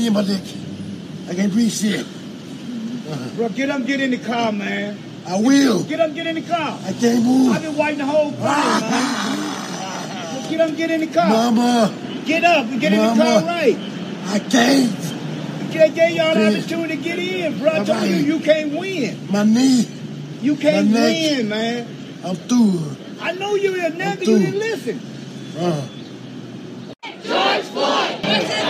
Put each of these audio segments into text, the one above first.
knee in my dick. I can't breathe shit. Bro, get up, get in the car, man. I will. Get up, get in the car. I can't move. I've been waiting the whole time, man. Get up, get in the car. Mama, Get up and get in the car right. I can't. They gave y'all the opportunity to get in, bro. I told you you can't win. My knee. You can't My neck. win, man. I'm through. I know you a nigga, you didn't listen. Uh. George Floyd!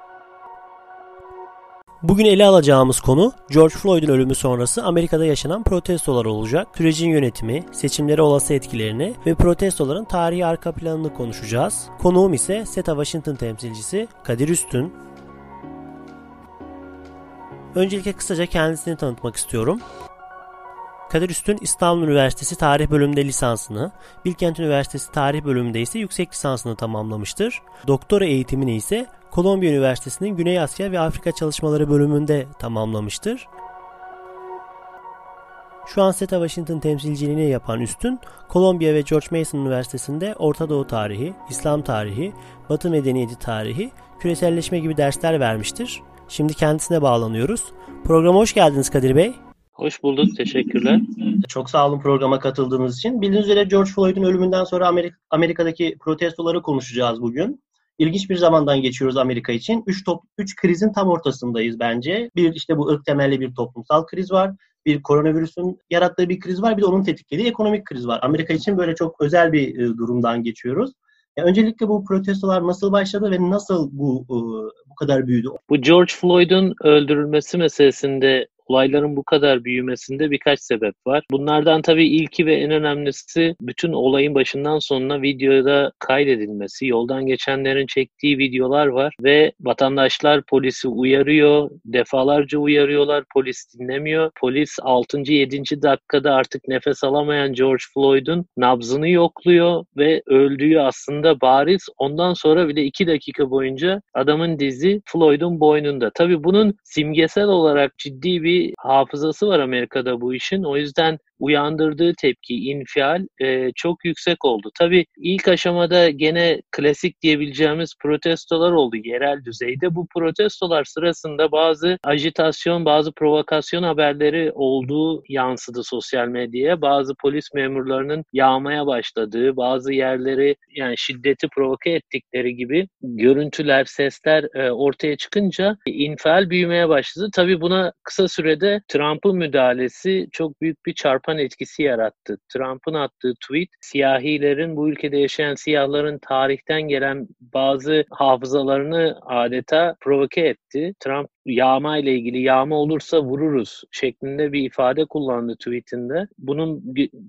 Bugün ele alacağımız konu George Floyd'un ölümü sonrası Amerika'da yaşanan protestolar olacak. Sürecin yönetimi, seçimlere olası etkilerini ve protestoların tarihi arka planını konuşacağız. Konuğum ise SETA Washington temsilcisi Kadir Üstün. Öncelikle kısaca kendisini tanıtmak istiyorum. Kadir Üstün İstanbul Üniversitesi Tarih Bölümünde lisansını, Bilkent Üniversitesi Tarih Bölümünde ise yüksek lisansını tamamlamıştır. Doktora eğitimini ise Kolombiya Üniversitesi'nin Güney Asya ve Afrika Çalışmaları bölümünde tamamlamıştır. Şu an SETA Washington temsilciliğini yapan Üstün, Kolombiya ve George Mason Üniversitesi'nde Orta Doğu tarihi, İslam tarihi, Batı medeniyeti tarihi, küreselleşme gibi dersler vermiştir. Şimdi kendisine bağlanıyoruz. Programa hoş geldiniz Kadir Bey. Hoş bulduk, teşekkürler. Çok sağ olun programa katıldığınız için. Bildiğiniz üzere George Floyd'un ölümünden sonra Amerik- Amerika'daki protestoları konuşacağız bugün. İlginç bir zamandan geçiyoruz Amerika için. Üç, top, üç krizin tam ortasındayız bence. Bir işte bu ırk temelli bir toplumsal kriz var. Bir koronavirüsün yarattığı bir kriz var. Bir de onun tetiklediği ekonomik kriz var. Amerika için böyle çok özel bir e, durumdan geçiyoruz. Ya öncelikle bu protestolar nasıl başladı ve nasıl bu e, bu kadar büyüdü? Bu George Floyd'un öldürülmesi meselesinde olayların bu kadar büyümesinde birkaç sebep var. Bunlardan tabii ilki ve en önemlisi bütün olayın başından sonuna videoda kaydedilmesi. Yoldan geçenlerin çektiği videolar var ve vatandaşlar polisi uyarıyor, defalarca uyarıyorlar, polis dinlemiyor. Polis 6. 7. dakikada artık nefes alamayan George Floyd'un nabzını yokluyor ve öldüğü aslında bariz. Ondan sonra bile 2 dakika boyunca adamın dizi Floyd'un boynunda. Tabii bunun simgesel olarak ciddi bir hafızası var Amerika'da bu işin. O yüzden uyandırdığı tepki, infial e, çok yüksek oldu. Tabii ilk aşamada gene klasik diyebileceğimiz protestolar oldu yerel düzeyde. Bu protestolar sırasında bazı ajitasyon, bazı provokasyon haberleri olduğu yansıdı sosyal medyaya. Bazı polis memurlarının yağmaya başladığı, bazı yerleri yani şiddeti provoke ettikleri gibi görüntüler, sesler e, ortaya çıkınca infial büyümeye başladı. Tabii buna kısa sürede Trump'ın müdahalesi çok büyük bir çarpan etkisi yarattı. Trump'ın attığı tweet siyahilerin bu ülkede yaşayan siyahların tarihten gelen bazı hafızalarını adeta provoke etti. Trump yağma ile ilgili yağma olursa vururuz şeklinde bir ifade kullandı tweetinde. Bunun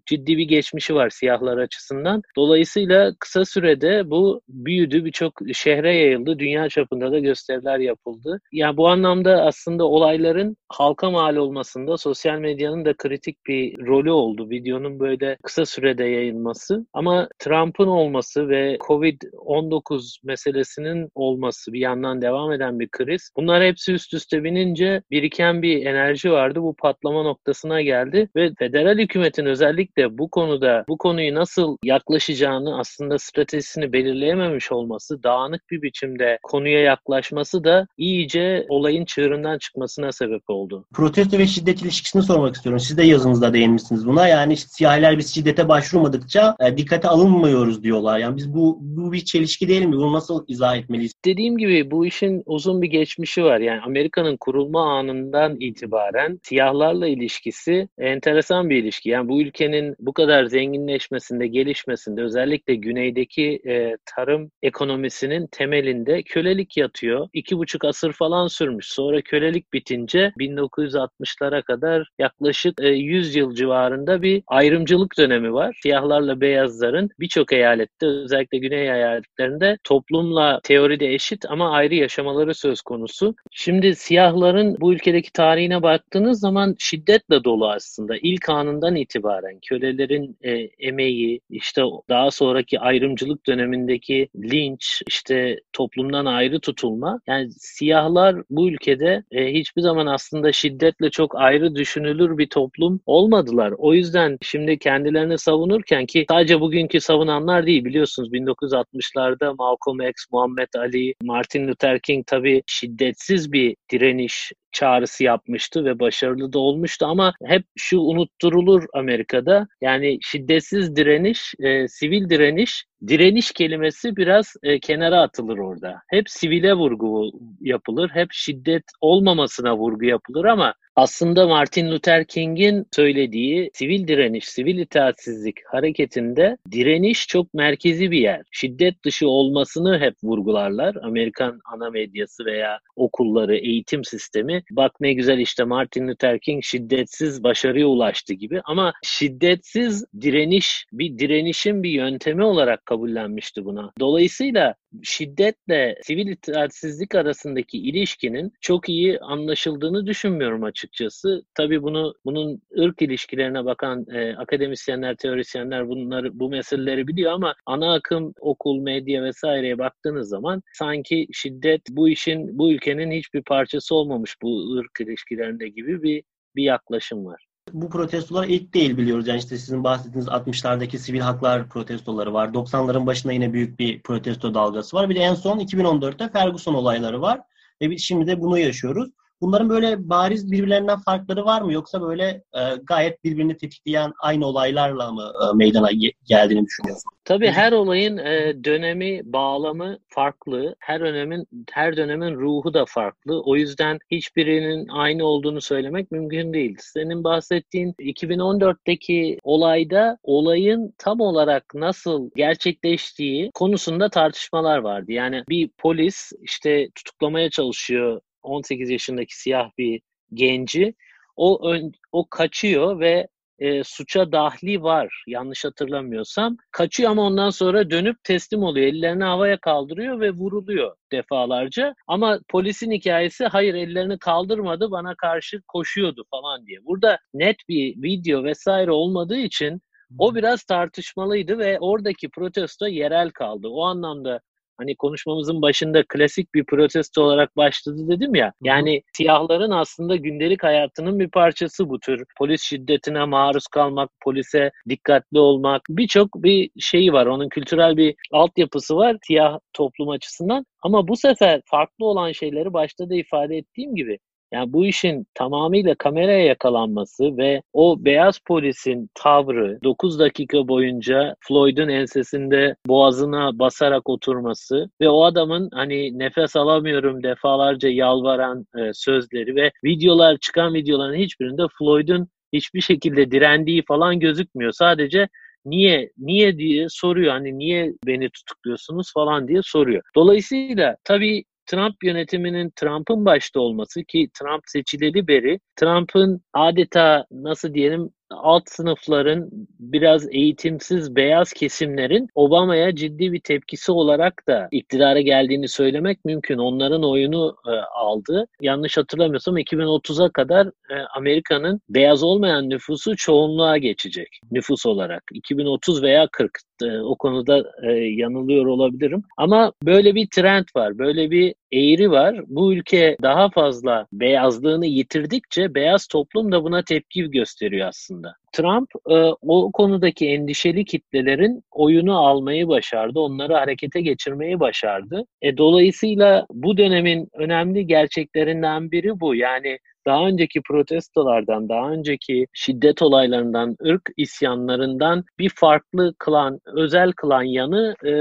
ciddi bir geçmişi var siyahlar açısından. Dolayısıyla kısa sürede bu büyüdü, birçok şehre yayıldı, dünya çapında da gösteriler yapıldı. Yani bu anlamda aslında olayların halka mal olmasında sosyal medyanın da kritik bir rolü oldu. Videonun böyle kısa sürede yayılması. Ama Trump'ın olması ve Covid-19 meselesinin olması bir yandan devam eden bir kriz. Bunlar hepsi üst üste binince biriken bir enerji vardı. Bu patlama noktasına geldi ve federal hükümetin özellikle bu konuda bu konuyu nasıl yaklaşacağını aslında stratejisini belirleyememiş olması, dağınık bir biçimde konuya yaklaşması da iyice olayın çığırından çıkmasına sebep oldu. Protesto ve şiddet ilişkisini sormak istiyorum. Siz de yazınızda değinmişsiniz buna. Yani işte siyahiler biz şiddete başvurmadıkça e, dikkate alınmıyoruz diyorlar. Yani biz bu bu bir çelişki değil mi? Bunu nasıl izah etmeliyiz? Dediğim gibi bu işin uzun bir geçmişi var. Yani Amerika'nın kurulma anından itibaren siyahlarla ilişkisi enteresan bir ilişki. Yani bu ülkenin bu kadar zenginleşmesinde, gelişmesinde özellikle güneydeki e, tarım ekonomisinin temelinde kölelik yatıyor. İki buçuk asır falan sürmüş. Sonra kölelik bitince 1960'lara kadar yaklaşık e, 100 yıl civarında bir ayrımcılık dönemi var. Siyahlarla beyazların birçok eyalette özellikle güney eyaletlerinde toplumla teoride eşit ama ayrı yaşamaları söz konusu. Şimdi siyahların bu ülkedeki tarihine baktığınız zaman şiddetle dolu aslında. İlk anından itibaren kölelerin e, emeği, işte daha sonraki ayrımcılık dönemindeki linç, işte toplumdan ayrı tutulma. Yani siyahlar bu ülkede e, hiçbir zaman aslında şiddetle çok ayrı düşünülür bir toplum olmadılar. O yüzden şimdi kendilerini savunurken ki sadece bugünkü savunanlar değil biliyorsunuz 1960'larda Malcolm X, Muhammed Ali, Martin Luther King tabii şiddetsiz bir direniş çağrısı yapmıştı ve başarılı da olmuştu ama hep şu unutturulur Amerika'da yani şiddetsiz direniş, e, sivil direniş, direniş kelimesi biraz e, kenara atılır orada. Hep sivile vurgu yapılır, hep şiddet olmamasına vurgu yapılır ama aslında Martin Luther King'in söylediği sivil direniş, sivil itaatsizlik hareketinde direniş çok merkezi bir yer. Şiddet dışı olmasını hep vurgularlar. Amerikan ana medyası veya okulları, eğitim sistemi. Bak ne güzel işte Martin Luther King şiddetsiz başarıya ulaştı gibi. Ama şiddetsiz direniş bir direnişin bir yöntemi olarak kabullenmişti buna. Dolayısıyla şiddetle sivil itaatsizlik arasındaki ilişkinin çok iyi anlaşıldığını düşünmüyorum açıkçası. Tabii bunu bunun ırk ilişkilerine bakan e, akademisyenler, teorisyenler bunları bu meseleleri biliyor ama ana akım okul, medya vesaireye baktığınız zaman sanki şiddet bu işin bu ülkenin hiçbir parçası olmamış bu ırk ilişkilerinde gibi bir bir yaklaşım var. Bu protestolar ilk değil biliyoruz. Yani işte sizin bahsettiğiniz 60'lardaki sivil haklar protestoları var. 90'ların başında yine büyük bir protesto dalgası var. Bir de en son 2014'te Ferguson olayları var. Ve biz şimdi de bunu yaşıyoruz. Bunların böyle bariz birbirlerinden farkları var mı? Yoksa böyle e, gayet birbirini tetikleyen aynı olaylarla mı e, meydana geldiğini düşünüyorsun? Tabii her olayın e, dönemi, bağlamı farklı. Her dönemin her dönemin ruhu da farklı. O yüzden hiçbirinin aynı olduğunu söylemek mümkün değil. Senin bahsettiğin 2014'teki olayda olayın tam olarak nasıl gerçekleştiği konusunda tartışmalar vardı. Yani bir polis işte tutuklamaya çalışıyor 18 yaşındaki siyah bir genci. O ön, o kaçıyor ve e, suça dahli var yanlış hatırlamıyorsam. Kaçıyor ama ondan sonra dönüp teslim oluyor. Ellerini havaya kaldırıyor ve vuruluyor defalarca. Ama polisin hikayesi hayır ellerini kaldırmadı bana karşı koşuyordu falan diye. Burada net bir video vesaire olmadığı için o biraz tartışmalıydı ve oradaki protesto yerel kaldı. O anlamda hani konuşmamızın başında klasik bir protesto olarak başladı dedim ya. Yani siyahların aslında gündelik hayatının bir parçası bu tür. Polis şiddetine maruz kalmak, polise dikkatli olmak birçok bir şeyi var. Onun kültürel bir altyapısı var siyah toplum açısından. Ama bu sefer farklı olan şeyleri başta da ifade ettiğim gibi yani bu işin tamamıyla kameraya yakalanması ve o beyaz polisin tavrı 9 dakika boyunca Floyd'un ensesinde boğazına basarak oturması ve o adamın hani nefes alamıyorum defalarca yalvaran e, sözleri ve videolar çıkan videoların hiçbirinde Floyd'un hiçbir şekilde direndiği falan gözükmüyor. Sadece niye niye diye soruyor. Hani niye beni tutukluyorsunuz falan diye soruyor. Dolayısıyla tabii Trump yönetiminin Trump'ın başta olması ki Trump seçileli beri Trump'ın adeta nasıl diyelim alt sınıfların biraz eğitimsiz beyaz kesimlerin Obama'ya ciddi bir tepkisi olarak da iktidara geldiğini söylemek mümkün. Onların oyunu e, aldı. Yanlış hatırlamıyorsam 2030'a kadar e, Amerika'nın beyaz olmayan nüfusu çoğunluğa geçecek nüfus olarak. 2030 veya 40 e, o konuda e, yanılıyor olabilirim. Ama böyle bir trend var, böyle bir eğri var. Bu ülke daha fazla beyazlığını yitirdikçe beyaz toplum da buna tepki gösteriyor aslında. Trump e, o konudaki endişeli kitlelerin oyunu almayı başardı. Onları harekete geçirmeyi başardı. E, dolayısıyla bu dönemin önemli gerçeklerinden biri bu. Yani daha önceki protestolardan, daha önceki şiddet olaylarından, ırk isyanlarından bir farklı kılan, özel kılan yanı e,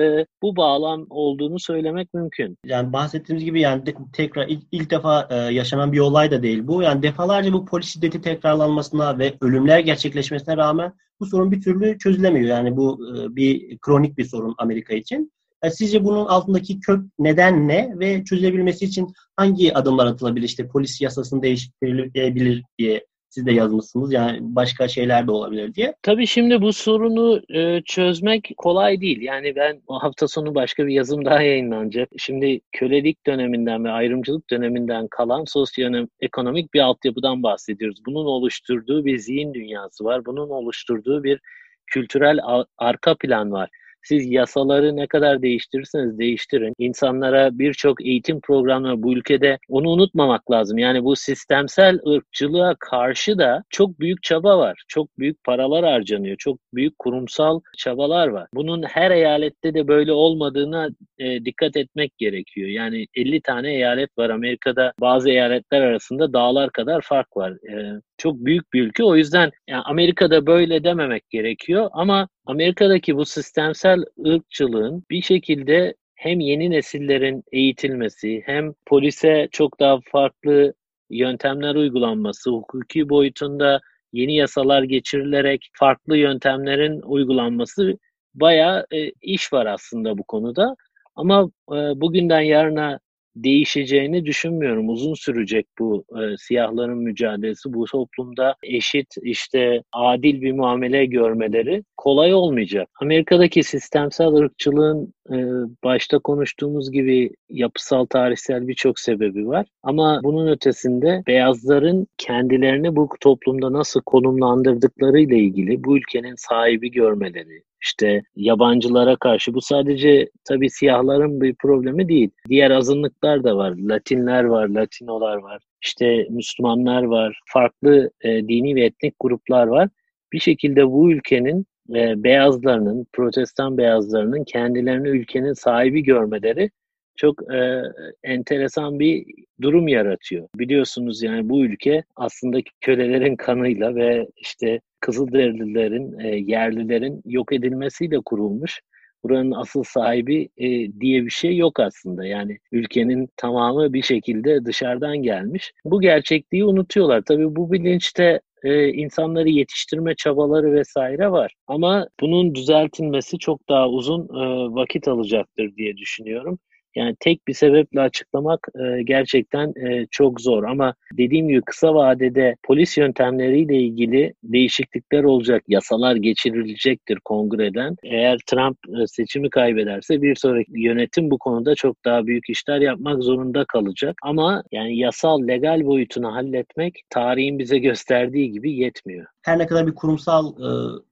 bu bağlam olduğunu söylemek mümkün. Yani bahsettiğimiz gibi yani de, tekrar ilk, ilk defa e, yaşanan bir olay da değil bu. Yani defalarca bu polis şiddeti tekrarlanmasına ve ölümler gerçekleşmesine rağmen bu sorun bir türlü çözülemiyor. Yani bu e, bir kronik bir sorun Amerika için. E, sizce bunun altındaki kök neden ne ve çözülebilmesi için hangi adımlar atılabilir? İşte polis yasasını değiştirilebilir diye siz de yazmışsınız. Yani başka şeyler de olabilir diye. Tabii şimdi bu sorunu e, çözmek kolay değil. Yani ben o hafta sonu başka bir yazım daha yayınlanacak. Şimdi kölelik döneminden ve ayrımcılık döneminden kalan sosyoekonomik bir altyapıdan bahsediyoruz. Bunun oluşturduğu bir zihin dünyası var. Bunun oluşturduğu bir kültürel arka plan var. Siz yasaları ne kadar değiştirirseniz değiştirin. İnsanlara birçok eğitim programları bu ülkede onu unutmamak lazım. Yani bu sistemsel ırkçılığa karşı da çok büyük çaba var. Çok büyük paralar harcanıyor. Çok büyük kurumsal çabalar var. Bunun her eyalette de böyle olmadığına e, dikkat etmek gerekiyor. Yani 50 tane eyalet var Amerika'da. Bazı eyaletler arasında dağlar kadar fark var. E, çok büyük bir ülke. O yüzden yani Amerika'da böyle dememek gerekiyor ama Amerika'daki bu sistemsel ırkçılığın bir şekilde hem yeni nesillerin eğitilmesi hem polise çok daha farklı yöntemler uygulanması, hukuki boyutunda yeni yasalar geçirilerek farklı yöntemlerin uygulanması bayağı e, iş var aslında bu konuda. Ama e, bugünden yarına değişeceğini düşünmüyorum. Uzun sürecek bu e, siyahların mücadelesi. Bu toplumda eşit, işte adil bir muamele görmeleri kolay olmayacak. Amerika'daki sistemsel ırkçılığın e, başta konuştuğumuz gibi yapısal, tarihsel birçok sebebi var. Ama bunun ötesinde beyazların kendilerini bu toplumda nasıl konumlandırdıkları ile ilgili bu ülkenin sahibi görmeleri, işte yabancılara karşı bu sadece tabii siyahların bir problemi değil. Diğer azınlıklar da var. Latinler var, Latinolar var. İşte Müslümanlar var. Farklı e, dini ve etnik gruplar var. Bir şekilde bu ülkenin e, beyazlarının, protestan beyazlarının kendilerini ülkenin sahibi görmeleri çok e, enteresan bir durum yaratıyor. Biliyorsunuz yani bu ülke aslında kölelerin kanıyla ve işte Kızılderililerin, e, yerlilerin yok edilmesiyle kurulmuş. Buranın asıl sahibi e, diye bir şey yok aslında. Yani ülkenin tamamı bir şekilde dışarıdan gelmiş. Bu gerçekliği unutuyorlar. Tabii bu bilinçte e, insanları yetiştirme çabaları vesaire var. Ama bunun düzeltilmesi çok daha uzun e, vakit alacaktır diye düşünüyorum. Yani tek bir sebeple açıklamak e, gerçekten e, çok zor ama dediğim gibi kısa vadede polis yöntemleriyle ilgili değişiklikler olacak, yasalar geçirilecektir kongreden. Eğer Trump e, seçimi kaybederse bir sonraki yönetim bu konuda çok daha büyük işler yapmak zorunda kalacak. Ama yani yasal, legal boyutunu halletmek tarihin bize gösterdiği gibi yetmiyor. Her ne kadar bir kurumsal e,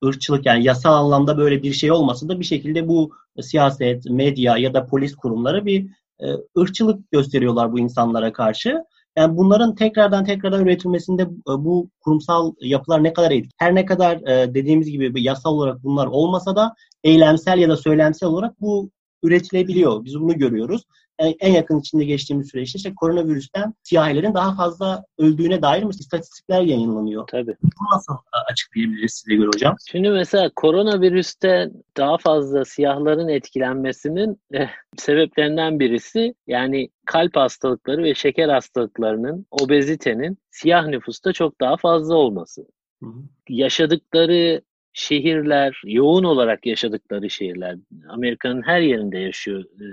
ırkçılık yani yasal anlamda böyle bir şey olmasa da bir şekilde bu siyaset, medya ya da polis kurumları bir e, ırkçılık gösteriyorlar bu insanlara karşı. Yani bunların tekrardan tekrardan üretilmesinde e, bu kurumsal yapılar ne kadar etkili? Her ne kadar e, dediğimiz gibi yasal olarak bunlar olmasa da eylemsel ya da söylemsel olarak bu üretilebiliyor. Biz bunu görüyoruz en yakın içinde geçtiğimiz süreçte işte koronavirüsten siyahilerin daha fazla öldüğüne dair mi istatistikler yayınlanıyor. Tabii. Bu nasıl açıklayabiliriz size göre hocam? Şimdi mesela koronavirüste daha fazla siyahların etkilenmesinin eh, sebeplerinden birisi yani kalp hastalıkları ve şeker hastalıklarının, obezitenin siyah nüfusta çok daha fazla olması. Hı hı. Yaşadıkları şehirler, yoğun olarak yaşadıkları şehirler, Amerika'nın her yerinde yaşıyor e,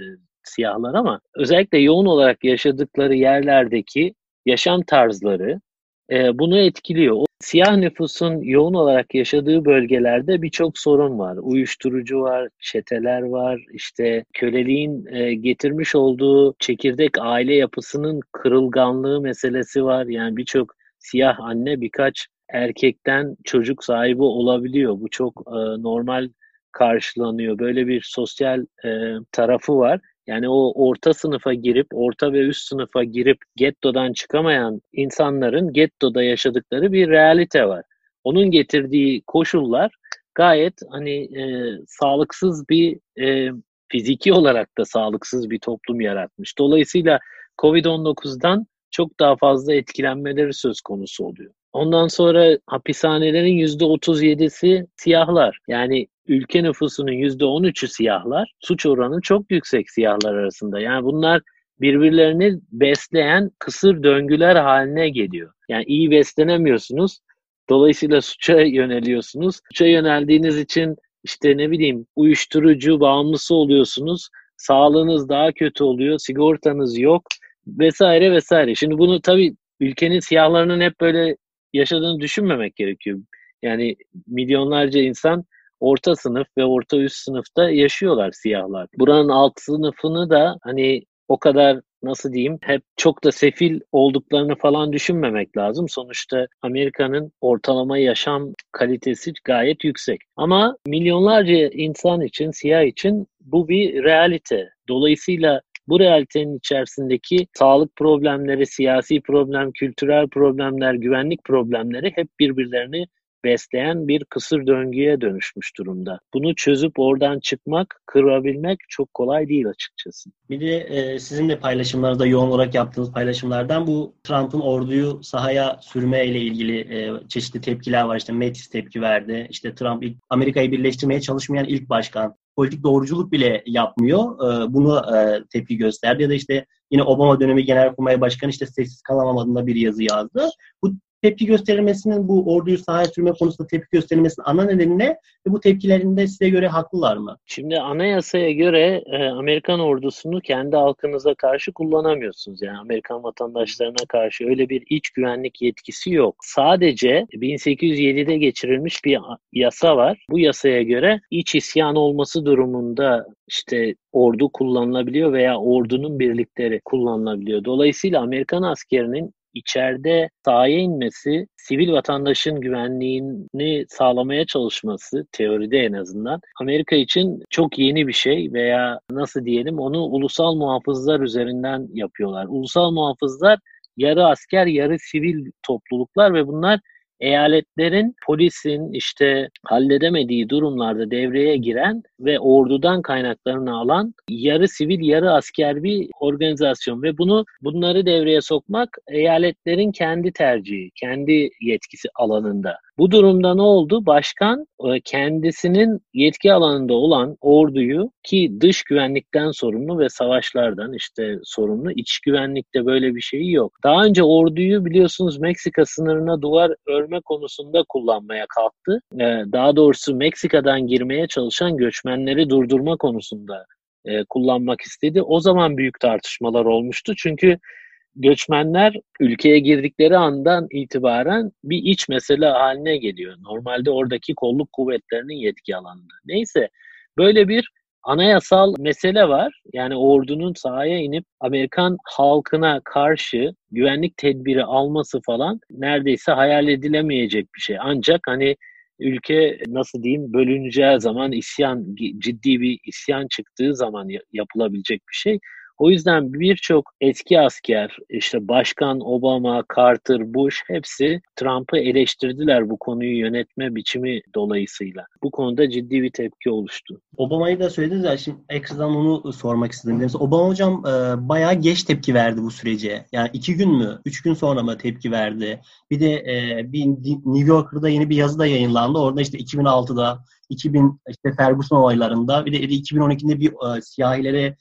siyahlar ama özellikle yoğun olarak yaşadıkları yerlerdeki yaşam tarzları e, bunu etkiliyor. O siyah nüfusun yoğun olarak yaşadığı bölgelerde birçok sorun var. Uyuşturucu var, çeteler var, işte köleliğin e, getirmiş olduğu çekirdek aile yapısının kırılganlığı meselesi var. Yani birçok siyah anne birkaç erkekten çocuk sahibi olabiliyor. Bu çok e, normal karşılanıyor. Böyle bir sosyal e, tarafı var. Yani o orta sınıfa girip, orta ve üst sınıfa girip gettodan çıkamayan insanların gettoda yaşadıkları bir realite var. onun getirdiği koşullar gayet hani e, sağlıksız bir e, fiziki olarak da sağlıksız bir toplum yaratmış. Dolayısıyla Covid-19'dan çok daha fazla etkilenmeleri söz konusu oluyor. Ondan sonra hapishanelerin %37'si siyahlar. Yani ülke nüfusunun %13'ü siyahlar. Suç oranı çok yüksek siyahlar arasında. Yani bunlar birbirlerini besleyen kısır döngüler haline geliyor. Yani iyi beslenemiyorsunuz. Dolayısıyla suça yöneliyorsunuz. Suça yöneldiğiniz için işte ne bileyim uyuşturucu bağımlısı oluyorsunuz. Sağlığınız daha kötü oluyor. Sigortanız yok vesaire vesaire. Şimdi bunu tabii ülkenin siyahlarının hep böyle yaşadığını düşünmemek gerekiyor. Yani milyonlarca insan orta sınıf ve orta üst sınıfta yaşıyorlar siyahlar. Buranın alt sınıfını da hani o kadar nasıl diyeyim hep çok da sefil olduklarını falan düşünmemek lazım. Sonuçta Amerika'nın ortalama yaşam kalitesi gayet yüksek. Ama milyonlarca insan için, siyah için bu bir realite. Dolayısıyla bu realitenin içerisindeki sağlık problemleri, siyasi problem, kültürel problemler, güvenlik problemleri hep birbirlerini besleyen bir kısır döngüye dönüşmüş durumda. Bunu çözüp oradan çıkmak, kırabilmek çok kolay değil açıkçası. Bir de e, sizin de paylaşımlarınızda yoğun olarak yaptığınız paylaşımlardan bu Trump'ın orduyu sahaya sürme ile ilgili e, çeşitli tepkiler var. İşte Mattis tepki verdi. İşte Trump ilk Amerika'yı birleştirmeye çalışmayan ilk başkan. Politik doğruculuk bile yapmıyor. E, bunu e, tepki gösterdi. Ya da işte yine Obama dönemi Genelkurmay Başkanı işte sessiz kalamam adında bir yazı yazdı. Bu tepki gösterilmesinin bu orduyu sahaya sürme konusunda tepki gösterilmesinin ana nedeni ne? Ve bu tepkilerinde size göre haklılar mı? Şimdi anayasaya göre e, Amerikan ordusunu kendi halkınıza karşı kullanamıyorsunuz. Yani Amerikan vatandaşlarına karşı öyle bir iç güvenlik yetkisi yok. Sadece 1807'de geçirilmiş bir yasa var. Bu yasaya göre iç isyan olması durumunda işte ordu kullanılabiliyor veya ordunun birlikleri kullanılabiliyor. Dolayısıyla Amerikan askerinin içeride sahaya inmesi, sivil vatandaşın güvenliğini sağlamaya çalışması teoride en azından Amerika için çok yeni bir şey veya nasıl diyelim onu ulusal muhafızlar üzerinden yapıyorlar. Ulusal muhafızlar yarı asker yarı sivil topluluklar ve bunlar eyaletlerin polisin işte halledemediği durumlarda devreye giren ve ordudan kaynaklarını alan yarı sivil yarı asker bir organizasyon ve bunu bunları devreye sokmak eyaletlerin kendi tercihi, kendi yetkisi alanında. Bu durumda ne oldu? Başkan e, kendisinin yetki alanında olan orduyu ki dış güvenlikten sorumlu ve savaşlardan işte sorumlu iç güvenlikte böyle bir şey yok. Daha önce orduyu biliyorsunuz Meksika sınırına duvar örme konusunda kullanmaya kalktı. E, daha doğrusu Meksika'dan girmeye çalışan göçmenleri durdurma konusunda e, kullanmak istedi. O zaman büyük tartışmalar olmuştu. Çünkü göçmenler ülkeye girdikleri andan itibaren bir iç mesele haline geliyor. Normalde oradaki kolluk kuvvetlerinin yetki alanında. Neyse böyle bir anayasal mesele var. Yani ordunun sahaya inip Amerikan halkına karşı güvenlik tedbiri alması falan neredeyse hayal edilemeyecek bir şey. Ancak hani ülke nasıl diyeyim bölüneceği zaman isyan ciddi bir isyan çıktığı zaman yapılabilecek bir şey. O yüzden birçok eski asker, işte Başkan Obama, Carter, Bush hepsi Trump'ı eleştirdiler bu konuyu yönetme biçimi dolayısıyla. Bu konuda ciddi bir tepki oluştu. Obama'yı da söylediniz ya şimdi ekstradan onu sormak istedim. Mesela Obama hocam e, bayağı geç tepki verdi bu sürece. Yani iki gün mü, üç gün sonra mı tepki verdi? Bir de e, bir New Yorker'da yeni bir yazı da yayınlandı. Orada işte 2006'da 2000 işte Ferguson olaylarında bir de 2012'de bir e, siyahilere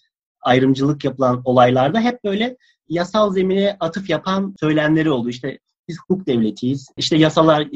ayrımcılık yapılan olaylarda hep böyle yasal zemine atıf yapan söylemleri oldu. İşte biz hukuk devletiyiz, işte yasalar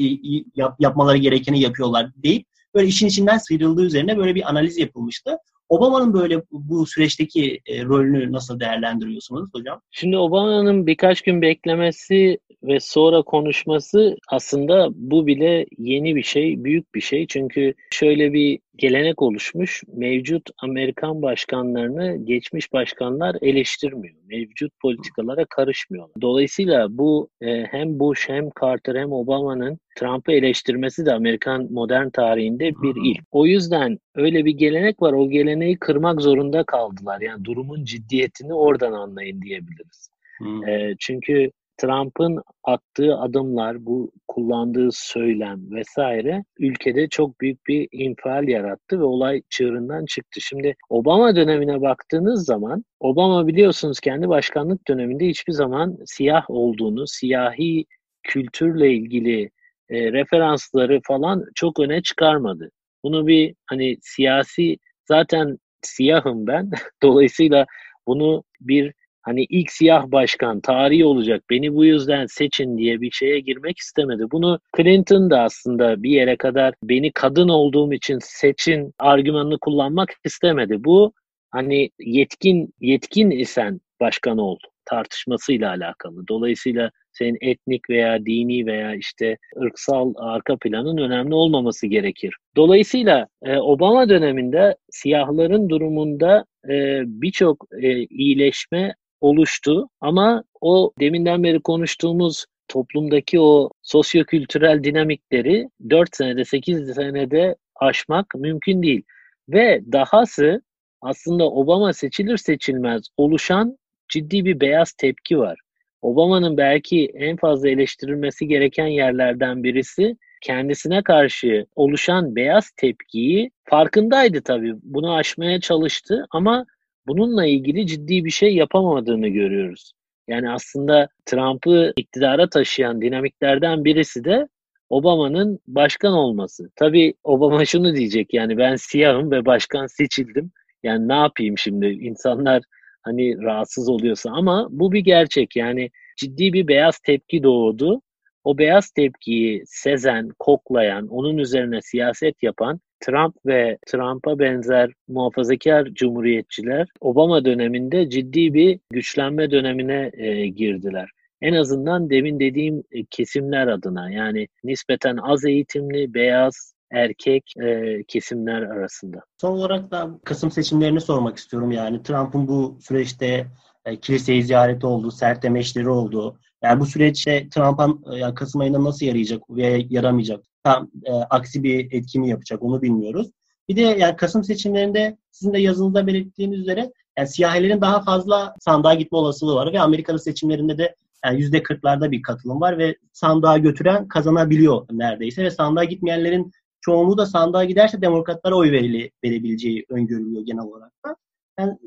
yap, yapmaları gerekeni yapıyorlar deyip böyle işin içinden sıyrıldığı üzerine böyle bir analiz yapılmıştı. Obama'nın böyle bu süreçteki e, rolünü nasıl değerlendiriyorsunuz hocam? Şimdi Obama'nın birkaç gün beklemesi ve sonra konuşması aslında bu bile yeni bir şey, büyük bir şey. Çünkü şöyle bir gelenek oluşmuş. Mevcut Amerikan başkanlarını geçmiş başkanlar eleştirmiyor. Mevcut politikalara karışmıyor. Dolayısıyla bu e, hem Bush hem Carter hem Obama'nın Trump'ı eleştirmesi de Amerikan modern tarihinde bir ilk. O yüzden öyle bir gelenek var. O geleneği kırmak zorunda kaldılar. Yani durumun ciddiyetini oradan anlayın diyebiliriz. Hmm. E, çünkü Trump'ın attığı adımlar, bu kullandığı söylem vesaire ülkede çok büyük bir infial yarattı ve olay çığırından çıktı. Şimdi Obama dönemine baktığınız zaman Obama biliyorsunuz kendi başkanlık döneminde hiçbir zaman siyah olduğunu, siyahi kültürle ilgili e, referansları falan çok öne çıkarmadı. Bunu bir hani siyasi zaten siyahım ben. Dolayısıyla bunu bir hani ilk siyah başkan tarihi olacak beni bu yüzden seçin diye bir şeye girmek istemedi. Bunu Clinton da aslında bir yere kadar beni kadın olduğum için seçin argümanını kullanmak istemedi. Bu hani yetkin yetkin isen başkan ol tartışmasıyla alakalı. Dolayısıyla senin etnik veya dini veya işte ırksal arka planın önemli olmaması gerekir. Dolayısıyla e, Obama döneminde siyahların durumunda e, birçok e, iyileşme oluştu ama o deminden beri konuştuğumuz toplumdaki o sosyokültürel dinamikleri 4 senede 8 senede aşmak mümkün değil. Ve dahası aslında Obama seçilir seçilmez oluşan ciddi bir beyaz tepki var. Obama'nın belki en fazla eleştirilmesi gereken yerlerden birisi kendisine karşı oluşan beyaz tepkiyi farkındaydı tabii. Bunu aşmaya çalıştı ama bununla ilgili ciddi bir şey yapamadığını görüyoruz. Yani aslında Trump'ı iktidara taşıyan dinamiklerden birisi de Obama'nın başkan olması. Tabii Obama şunu diyecek yani ben siyahım ve başkan seçildim. Yani ne yapayım şimdi insanlar hani rahatsız oluyorsa ama bu bir gerçek yani ciddi bir beyaz tepki doğdu. O beyaz tepkiyi sezen, koklayan, onun üzerine siyaset yapan Trump ve Trump'a benzer muhafazakar cumhuriyetçiler Obama döneminde ciddi bir güçlenme dönemine e, girdiler. En azından demin dediğim e, kesimler adına yani nispeten az eğitimli, beyaz, erkek e, kesimler arasında. Son olarak da Kasım seçimlerini sormak istiyorum. Yani Trump'ın bu süreçte e, kiliseyi ziyareti oldu, sert demeçleri oldu. Yani bu süreçte Trump'a yani Kasım ayında nasıl yarayacak veya yaramayacak? Tam e, aksi bir etki mi yapacak onu bilmiyoruz. Bir de yani Kasım seçimlerinde sizin de yazınızda belirttiğiniz üzere yani siyahilerin daha fazla sandığa gitme olasılığı var ve Amerikalı seçimlerinde de yani yüzde kırklarda bir katılım var ve sandığa götüren kazanabiliyor neredeyse ve sandığa gitmeyenlerin çoğunluğu da sandığa giderse demokratlara oy verili, verebileceği öngörülüyor genel olarak da. Yani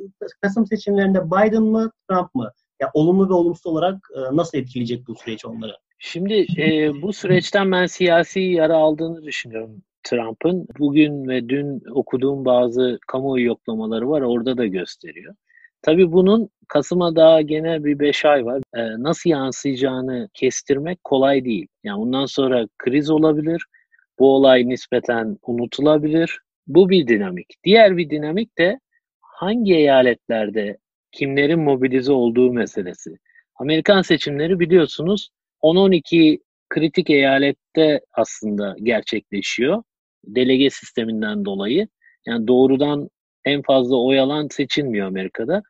Kasım seçimlerinde Biden mı Trump mı? Ya olumlu ve olumsuz olarak e, nasıl etkileyecek bu süreç onları? Şimdi e, bu süreçten ben siyasi yara aldığını düşünüyorum Trump'ın. Bugün ve dün okuduğum bazı kamuoyu yoklamaları var orada da gösteriyor. Tabii bunun Kasım'a daha gene bir 5 ay var. Ee, nasıl yansıyacağını kestirmek kolay değil. Yani bundan sonra kriz olabilir. Bu olay nispeten unutulabilir. Bu bir dinamik. Diğer bir dinamik de hangi eyaletlerde kimlerin mobilize olduğu meselesi. Amerikan seçimleri biliyorsunuz 10-12 kritik eyalette aslında gerçekleşiyor. Delege sisteminden dolayı. Yani doğrudan en fazla oy alan seçilmiyor Amerika'da.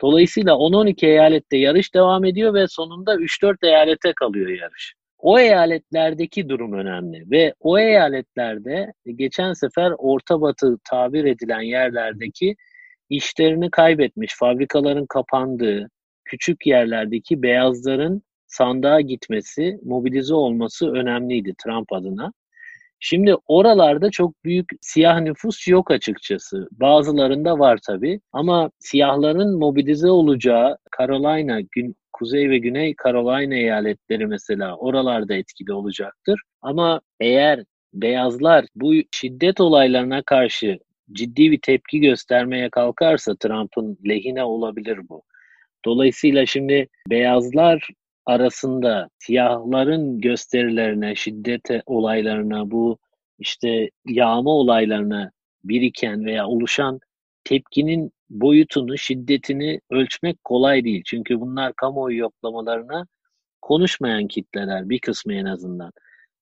Dolayısıyla 10-12 eyalette yarış devam ediyor ve sonunda 3-4 eyalete kalıyor yarış. O eyaletlerdeki durum önemli ve o eyaletlerde geçen sefer Orta Batı tabir edilen yerlerdeki işlerini kaybetmiş, fabrikaların kapandığı, küçük yerlerdeki beyazların sandığa gitmesi, mobilize olması önemliydi Trump adına. Şimdi oralarda çok büyük siyah nüfus yok açıkçası. Bazılarında var tabii ama siyahların mobilize olacağı Carolina, gün, Kuzey ve Güney Carolina eyaletleri mesela oralarda etkili olacaktır. Ama eğer beyazlar bu şiddet olaylarına karşı ciddi bir tepki göstermeye kalkarsa Trump'ın lehine olabilir bu. Dolayısıyla şimdi beyazlar arasında siyahların gösterilerine, şiddet olaylarına, bu işte yağma olaylarına biriken veya oluşan tepkinin boyutunu, şiddetini ölçmek kolay değil. Çünkü bunlar kamuoyu yoklamalarına konuşmayan kitleler, bir kısmı en azından.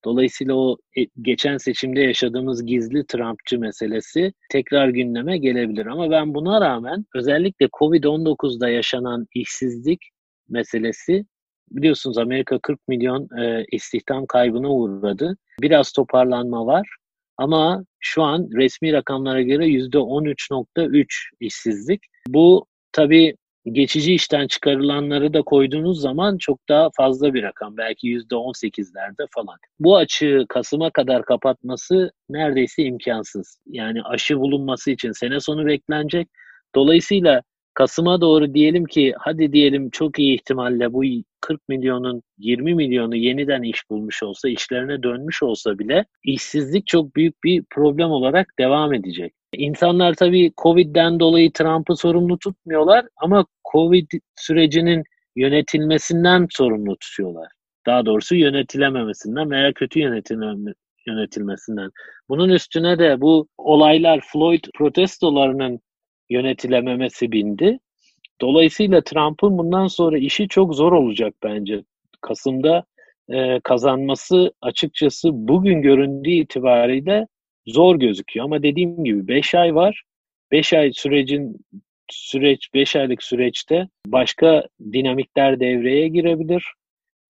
Dolayısıyla o e, geçen seçimde yaşadığımız gizli Trumpçı meselesi tekrar gündeme gelebilir. Ama ben buna rağmen özellikle Covid-19'da yaşanan işsizlik meselesi biliyorsunuz Amerika 40 milyon e, istihdam kaybına uğradı. Biraz toparlanma var ama şu an resmi rakamlara göre %13.3 işsizlik. Bu tabii geçici işten çıkarılanları da koyduğunuz zaman çok daha fazla bir rakam. Belki %18'lerde falan. Bu açığı Kasım'a kadar kapatması neredeyse imkansız. Yani aşı bulunması için sene sonu beklenecek. Dolayısıyla Kasım'a doğru diyelim ki hadi diyelim çok iyi ihtimalle bu 40 milyonun 20 milyonu yeniden iş bulmuş olsa, işlerine dönmüş olsa bile işsizlik çok büyük bir problem olarak devam edecek. İnsanlar tabii Covid'den dolayı Trump'ı sorumlu tutmuyorlar ama Covid sürecinin yönetilmesinden sorumlu tutuyorlar. Daha doğrusu yönetilememesinden veya kötü yönetilmesinden. Bunun üstüne de bu olaylar Floyd protestolarının yönetilememesi bindi. Dolayısıyla Trump'ın bundan sonra işi çok zor olacak bence. Kasım'da e, kazanması açıkçası bugün göründüğü itibariyle zor gözüküyor. Ama dediğim gibi 5 ay var. 5 ay sürecin süreç 5 aylık süreçte başka dinamikler devreye girebilir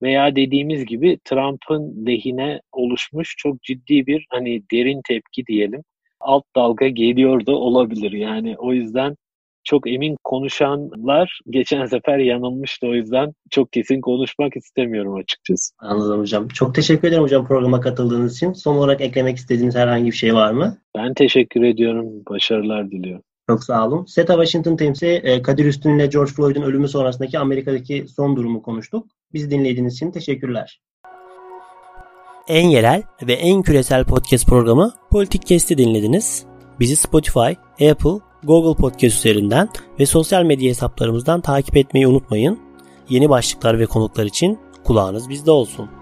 veya dediğimiz gibi Trump'ın lehine oluşmuş çok ciddi bir hani derin tepki diyelim alt dalga geliyor da olabilir. Yani o yüzden çok emin konuşanlar geçen sefer yanılmıştı. O yüzden çok kesin konuşmak istemiyorum açıkçası. Anladım hocam. Çok teşekkür ederim hocam programa katıldığınız için. Son olarak eklemek istediğiniz herhangi bir şey var mı? Ben teşekkür ediyorum. Başarılar diliyorum. Çok sağ olun. SETA Washington temsili e, Kadir Üstün ile George Floyd'un ölümü sonrasındaki Amerika'daki son durumu konuştuk. Biz dinlediğiniz için teşekkürler en yerel ve en küresel podcast programı Politik Kesti dinlediniz. Bizi Spotify, Apple, Google Podcast üzerinden ve sosyal medya hesaplarımızdan takip etmeyi unutmayın. Yeni başlıklar ve konuklar için kulağınız bizde olsun.